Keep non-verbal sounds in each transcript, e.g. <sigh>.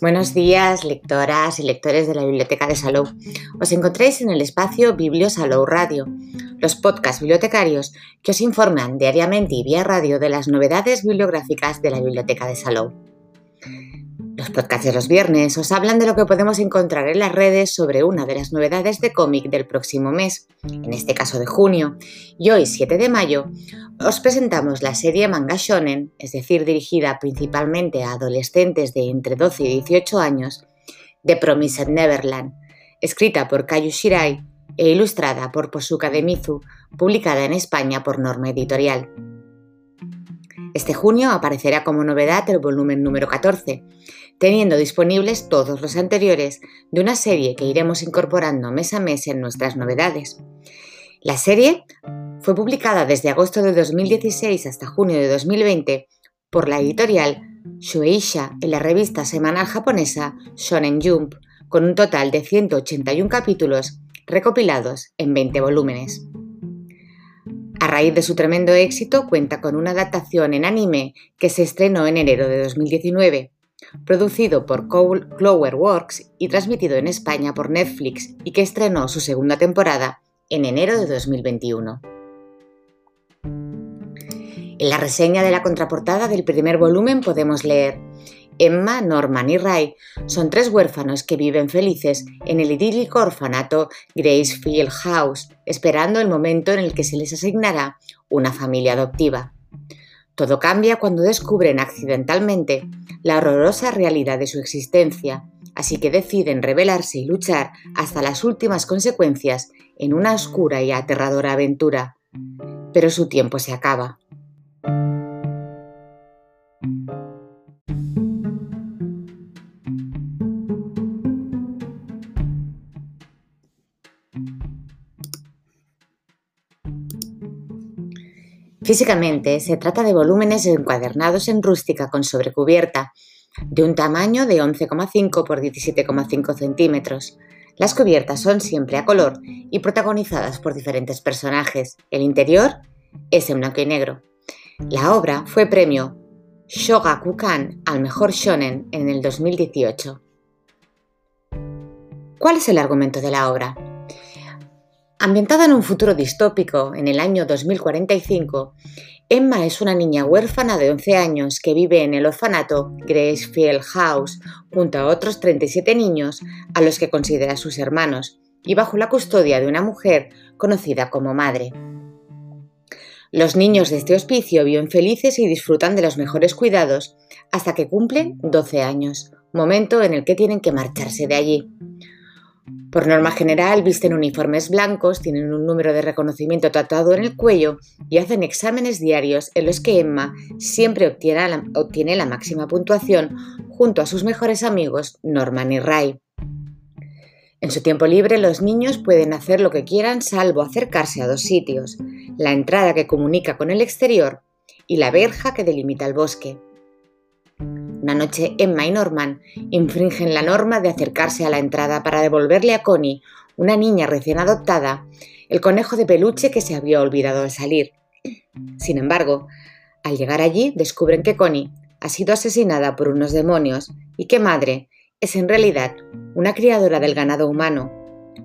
Buenos días, lectoras y lectores de la Biblioteca de Salou. Os encontréis en el espacio Biblio Salou Radio, los podcasts bibliotecarios que os informan diariamente y vía radio de las novedades bibliográficas de la Biblioteca de Salou. Los podcasts de los viernes os hablan de lo que podemos encontrar en las redes sobre una de las novedades de cómic del próximo mes, en este caso de junio, y hoy, 7 de mayo, os presentamos la serie Manga Shonen, es decir, dirigida principalmente a adolescentes de entre 12 y 18 años, de Promised Neverland, escrita por Kayu Shirai e ilustrada por Posuka de Mizu, publicada en España por Norma Editorial. Este junio aparecerá como novedad el volumen número 14, teniendo disponibles todos los anteriores de una serie que iremos incorporando mes a mes en nuestras novedades. La serie fue publicada desde agosto de 2016 hasta junio de 2020 por la editorial Shueisha en la revista semanal japonesa Shonen Jump, con un total de 181 capítulos recopilados en 20 volúmenes. A raíz de su tremendo éxito, cuenta con una adaptación en anime que se estrenó en enero de 2019, producido por Cloverworks y transmitido en España por Netflix y que estrenó su segunda temporada en enero de 2021. En la reseña de la contraportada del primer volumen podemos leer Emma, Norman y Ray son tres huérfanos que viven felices en el idílico orfanato Gracefield House, esperando el momento en el que se les asignará una familia adoptiva. Todo cambia cuando descubren accidentalmente la horrorosa realidad de su existencia, así que deciden rebelarse y luchar hasta las últimas consecuencias en una oscura y aterradora aventura. Pero su tiempo se acaba. Físicamente se trata de volúmenes encuadernados en rústica con sobrecubierta, de un tamaño de 11,5 por 17,5 centímetros. Las cubiertas son siempre a color y protagonizadas por diferentes personajes. El interior es en blanco y negro. La obra fue premio Shogakukan al mejor shonen en el 2018. ¿Cuál es el argumento de la obra? Ambientada en un futuro distópico, en el año 2045, Emma es una niña huérfana de 11 años que vive en el orfanato Gracefield House junto a otros 37 niños a los que considera sus hermanos y bajo la custodia de una mujer conocida como madre. Los niños de este hospicio viven felices y disfrutan de los mejores cuidados hasta que cumplen 12 años, momento en el que tienen que marcharse de allí. Por norma general, visten uniformes blancos, tienen un número de reconocimiento tatuado en el cuello y hacen exámenes diarios en los que Emma siempre obtiene la, obtiene la máxima puntuación junto a sus mejores amigos Norman y Ray. En su tiempo libre los niños pueden hacer lo que quieran salvo acercarse a dos sitios, la entrada que comunica con el exterior y la verja que delimita el bosque. Una noche Emma y Norman infringen la norma de acercarse a la entrada para devolverle a Connie, una niña recién adoptada, el conejo de peluche que se había olvidado al salir. Sin embargo, al llegar allí descubren que Connie ha sido asesinada por unos demonios y que Madre es en realidad una criadora del ganado humano.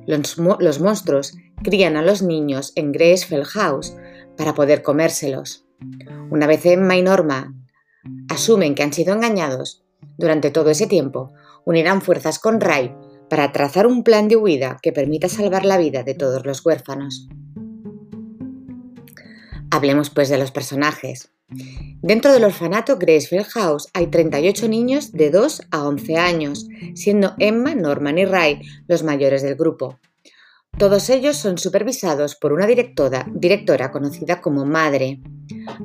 Los, monstruos crían a los niños en Gracefell House para poder comérselos. Una vez Emma y Norma asumen que han sido engañados, durante todo ese tiempo unirán fuerzas con Ray para trazar un plan de huida que permita salvar la vida de todos los huérfanos. Hablemos pues de los personajes. Dentro del orfanato Gracefield House hay 38 niños de 2 a 11 años, siendo Emma, Norman y Ray los mayores del grupo. Todos ellos son supervisados por una directora, conocida como Madre.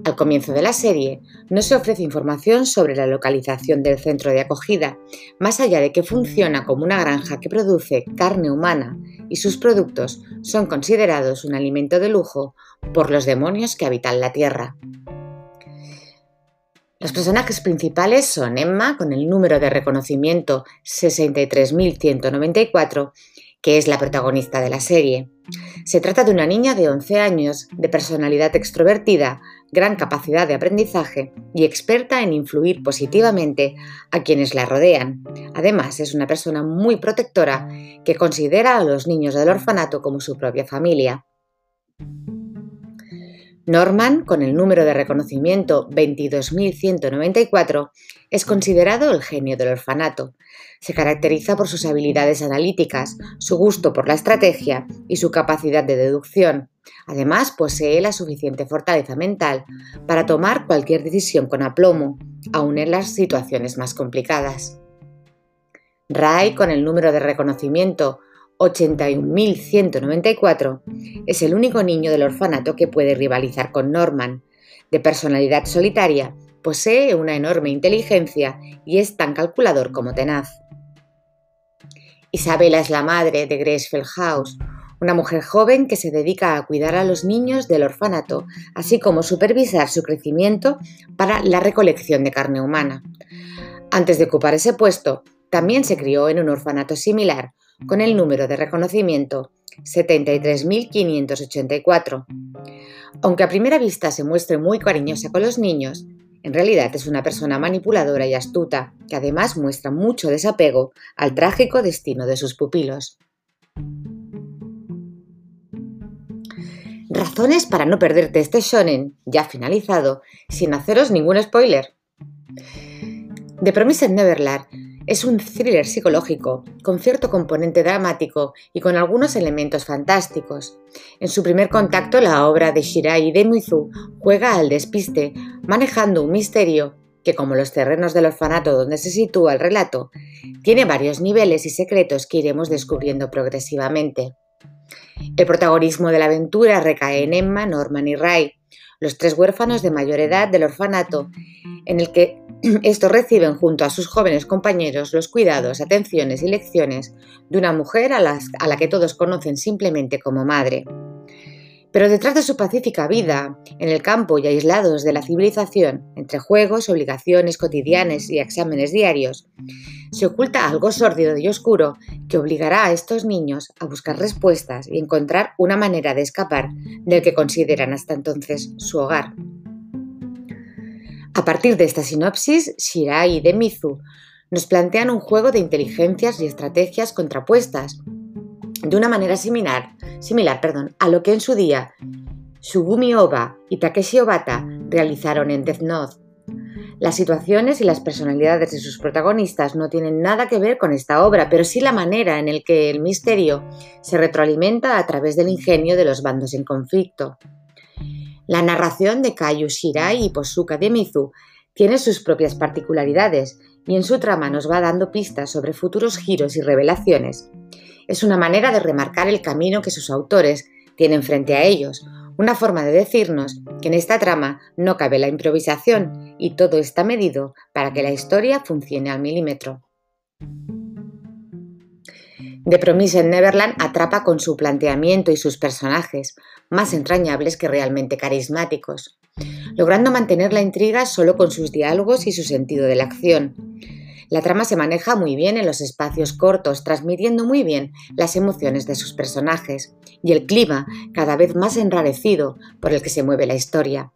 Al comienzo de la serie no se ofrece información sobre la localización del centro de acogida, más allá de que funciona como una granja que produce carne humana y sus productos son considerados un alimento de lujo por los demonios que habitan la Tierra. Los personajes principales son Emma, con el número de reconocimiento 63.194, que es la protagonista de la serie. Se trata de una niña de 11 años, de personalidad extrovertida, gran capacidad de aprendizaje y experta en influir positivamente a quienes la rodean. Además, es una persona muy protectora que considera a los niños del orfanato como su propia familia. Norman, con el número de reconocimiento 22.194, es considerado el genio del orfanato. Se caracteriza por sus habilidades analíticas, su gusto por la estrategia y su capacidad de deducción. Además, posee la suficiente fortaleza mental para tomar cualquier decisión con aplomo, aun en las situaciones más complicadas. Ray, con el número de reconocimiento 81.194, es el único niño del orfanato que puede rivalizar con Norman. De personalidad solitaria, posee una enorme inteligencia y es tan calculador como tenaz. Isabela es la madre de Grace House, una mujer joven que se dedica a cuidar a los niños del orfanato, así como supervisar su crecimiento para la recolección de carne humana. Antes de ocupar ese puesto, también se crió en un orfanato similar, con el número de reconocimiento 73.584. Aunque a primera vista se muestre muy cariñosa con los niños, en realidad es una persona manipuladora y astuta, que además muestra mucho desapego al trágico destino de sus pupilos. Razones para no perderte este shonen ya finalizado sin haceros ningún spoiler. The Promised Neverland es un thriller psicológico con cierto componente dramático y con algunos elementos fantásticos. En su primer contacto, la obra de Shirai de Mizu juega al despiste, manejando un misterio que, como los terrenos del orfanato donde se sitúa el relato, tiene varios niveles y secretos que iremos descubriendo progresivamente. El protagonismo de la aventura recae en Emma, Norman y Ray, los tres huérfanos de mayor edad del orfanato, en el que <clears throat> estos reciben junto a sus jóvenes compañeros los cuidados, atenciones y lecciones de una mujer a, la que todos conocen simplemente como madre. Pero detrás de su pacífica vida, en el campo y aislados de la civilización, entre juegos, obligaciones cotidianas y exámenes diarios, se oculta algo sórdido y oscuro que obligará a estos niños a buscar respuestas y encontrar una manera de escapar del que consideran hasta entonces su hogar. A partir de esta sinopsis, Shirai y Demizu nos plantean un juego de inteligencias y estrategias contrapuestas, de una manera similar, similar perdón, a lo que en su día Sugumi Oba y Takeshi Obata realizaron en Death Note. Las situaciones y las personalidades de sus protagonistas no tienen nada que ver con esta obra, pero sí la manera en la que el misterio se retroalimenta a través del ingenio de los bandos en conflicto. La narración de Kayu Shirai y Posuka de Mizu tiene sus propias particularidades y en su trama nos va dando pistas sobre futuros giros y revelaciones. Es una manera de remarcar el camino que sus autores tienen frente a ellos, una forma de decirnos que en esta trama no cabe la improvisación y todo está medido para que la historia funcione al milímetro. The Promise en Neverland atrapa con su planteamiento y sus personajes, más entrañables que realmente carismáticos, logrando mantener la intriga solo con sus diálogos y su sentido de la acción. La trama se maneja muy bien en los espacios cortos, transmitiendo muy bien las emociones de sus personajes y el clima cada vez más enrarecido por el que se mueve la historia.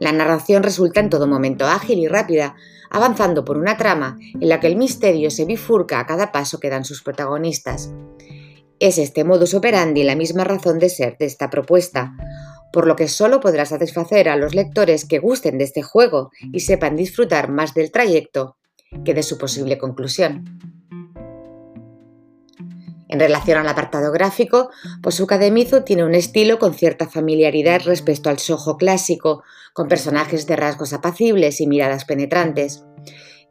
La narración resulta en todo momento ágil y rápida, avanzando por una trama en la que el misterio se bifurca a cada paso que dan sus protagonistas. Es este modus operandi la misma razón de ser de esta propuesta, por lo que solo podrá satisfacer a los lectores que gusten de este juego y sepan disfrutar más del trayecto que de su posible conclusión. En relación al apartado gráfico, Posuka de Mizu tiene un estilo con cierta familiaridad respecto al sojo clásico, con personajes de rasgos apacibles y miradas penetrantes.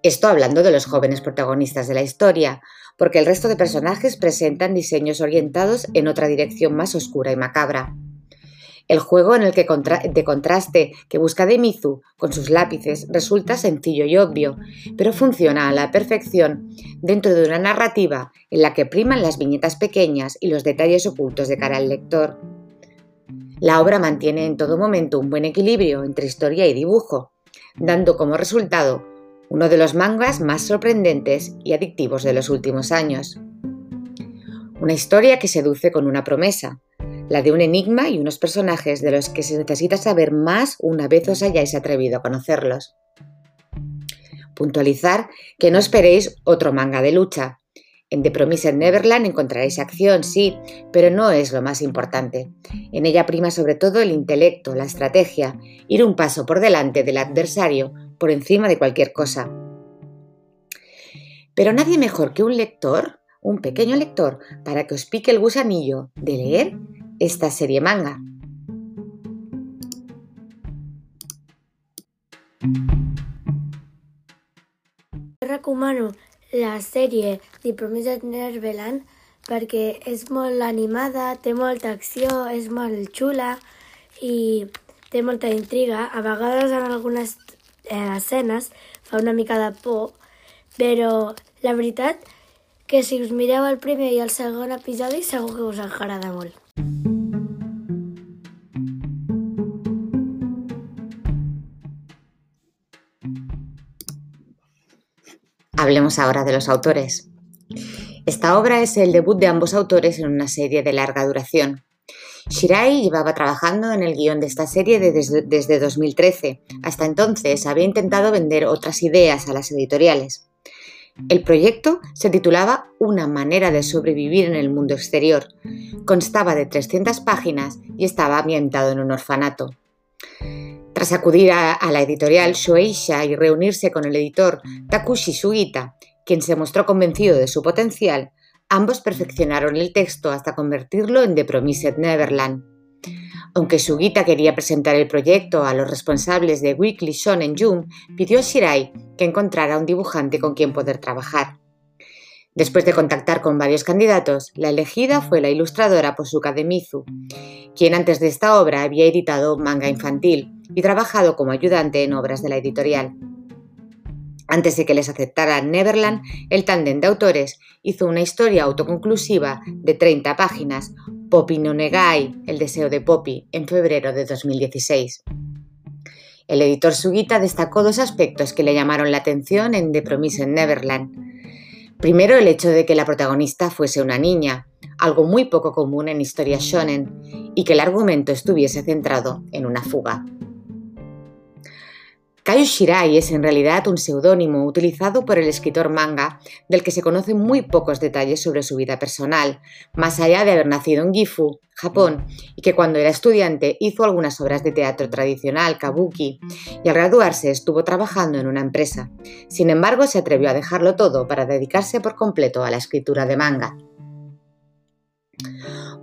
Esto hablando de los jóvenes protagonistas de la historia, porque el resto de personajes presentan diseños orientados en otra dirección más oscura y macabra. El juego en el que de contraste que busca de Mizu con sus lápices resulta sencillo y obvio, pero funciona a la perfección dentro de una narrativa en la que priman las viñetas pequeñas y los detalles ocultos de cara al lector. La obra mantiene en todo momento un buen equilibrio entre historia y dibujo, dando como resultado uno de los mangas más sorprendentes y adictivos de los últimos años. Una historia que seduce con una promesa, la de un enigma y unos personajes de los que se necesita saber más una vez os hayáis atrevido a conocerlos. Puntualizar que no esperéis otro manga de lucha. En The Promised Neverland encontraréis acción, sí, pero no es lo más importante. En ella prima sobre todo el intelecto, la estrategia, ir un paso por delante del adversario, por encima de cualquier cosa. Pero nadie mejor que un lector, un pequeño lector, para que os pique el gusanillo de leer esta serie manga. Recomano la sèrie The Promised Neverland perquè és molt animada, té molta acció, és molt xula i té molta intriga. A vegades en algunes eh, escenes fa una mica de por, però la veritat que si us mireu el primer i el segon episodi segur que us agrada molt. Hablemos ahora de los autores. Esta obra es el debut de ambos autores en una serie de larga duración. Shirai llevaba trabajando en el guion de esta serie desde, desde 2013. Hasta entonces había intentado vender otras ideas a las editoriales. El proyecto se titulaba Una manera de sobrevivir en el mundo exterior. Constaba de 300 páginas y estaba ambientado en un orfanato. Tras acudir a, la editorial Shueisha y reunirse con el editor Takushi Sugita, quien se mostró convencido de su potencial, ambos perfeccionaron el texto hasta convertirlo en The Promised Neverland. Aunque Sugita quería presentar el proyecto a los responsables de Weekly Shonen Jump, pidió a Shirai que encontrara un dibujante con quien poder trabajar. Después de contactar con varios candidatos, la elegida fue la ilustradora Posuka de Mizu, quien antes de esta obra había editado manga infantil y trabajado como ayudante en obras de la editorial. Antes de que les aceptara Neverland, el tándem de autores hizo una historia autoconclusiva de 30 páginas, Poppy no Negai, El deseo de Poppy, en febrero de 2016. El editor Sugita destacó dos aspectos que le llamaron la atención en The Promised Neverland. Primero, el hecho de que la protagonista fuese una niña, algo muy poco común en historias shonen, y que el argumento estuviese centrado en una fuga. Kaio Shirai es en realidad un seudónimo utilizado por el escritor manga, del que se conocen muy pocos detalles sobre su vida personal, más allá de haber nacido en Gifu, Japón, y que cuando era estudiante hizo algunas obras de teatro tradicional, kabuki, y al graduarse estuvo trabajando en una empresa. Sin embargo, se atrevió a dejarlo todo para dedicarse por completo a la escritura de manga.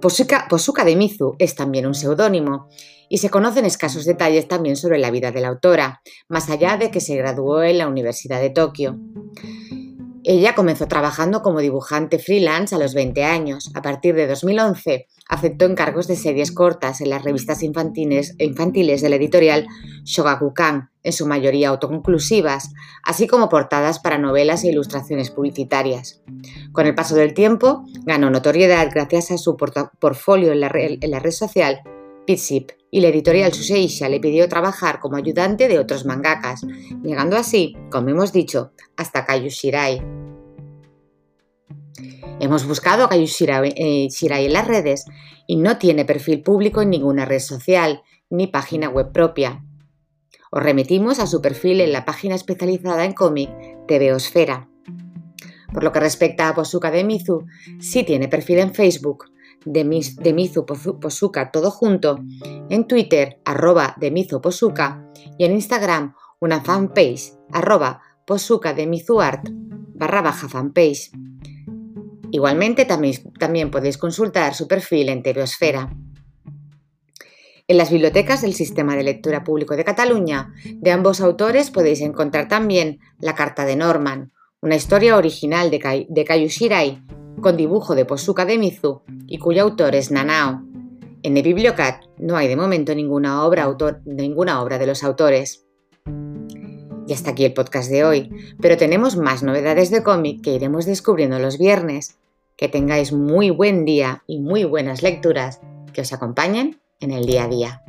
Posuka, de Mizu es también un seudónimo y se conocen escasos detalles también sobre la vida de la autora, más allá de que se graduó en la Universidad de Tokio. Ella comenzó trabajando como dibujante freelance a los 20 años. A partir de 2011 aceptó encargos de series cortas en las revistas infantiles, infantiles de la editorial Shogakukan, en su mayoría autoconclusivas, así como portadas para novelas e ilustraciones publicitarias. Con el paso del tiempo, ganó notoriedad gracias a su portfolio en la, en la red social Pitsip y la editorial Suseisha le pidió trabajar como ayudante de otros mangakas, llegando así, como hemos dicho, hasta Kayu Shirai. Hemos buscado a Kayu eh, en las redes y no tiene perfil público en ninguna red social ni página web propia. Os remitimos a su perfil en la página especializada en cómic TVOsfera. Por lo que respecta a Posuka de Mizu, sí tiene perfil en Facebook, de, Mizu Posuka todo junto, en Twitter arroba de Mizu Posuka y en Instagram una fanpage arroba Posuka de Art barra baja fanpage. Igualmente también, también podéis consultar su perfil en Tebeosfera. En las bibliotecas del Sistema de Lectura Público de Cataluña, de ambos autores podéis encontrar también La Carta de Norman, una historia original de, Shirai con dibujo de Posuka de Mizu y cuyo autor es Nanao. En el Bibliocat no hay de momento ninguna obra, autor, ninguna obra de los autores. Y hasta aquí el podcast de hoy, pero tenemos más novedades de cómic que iremos descubriendo los viernes. Que tengáis muy buen día y muy buenas lecturas que os acompañen en el día a día.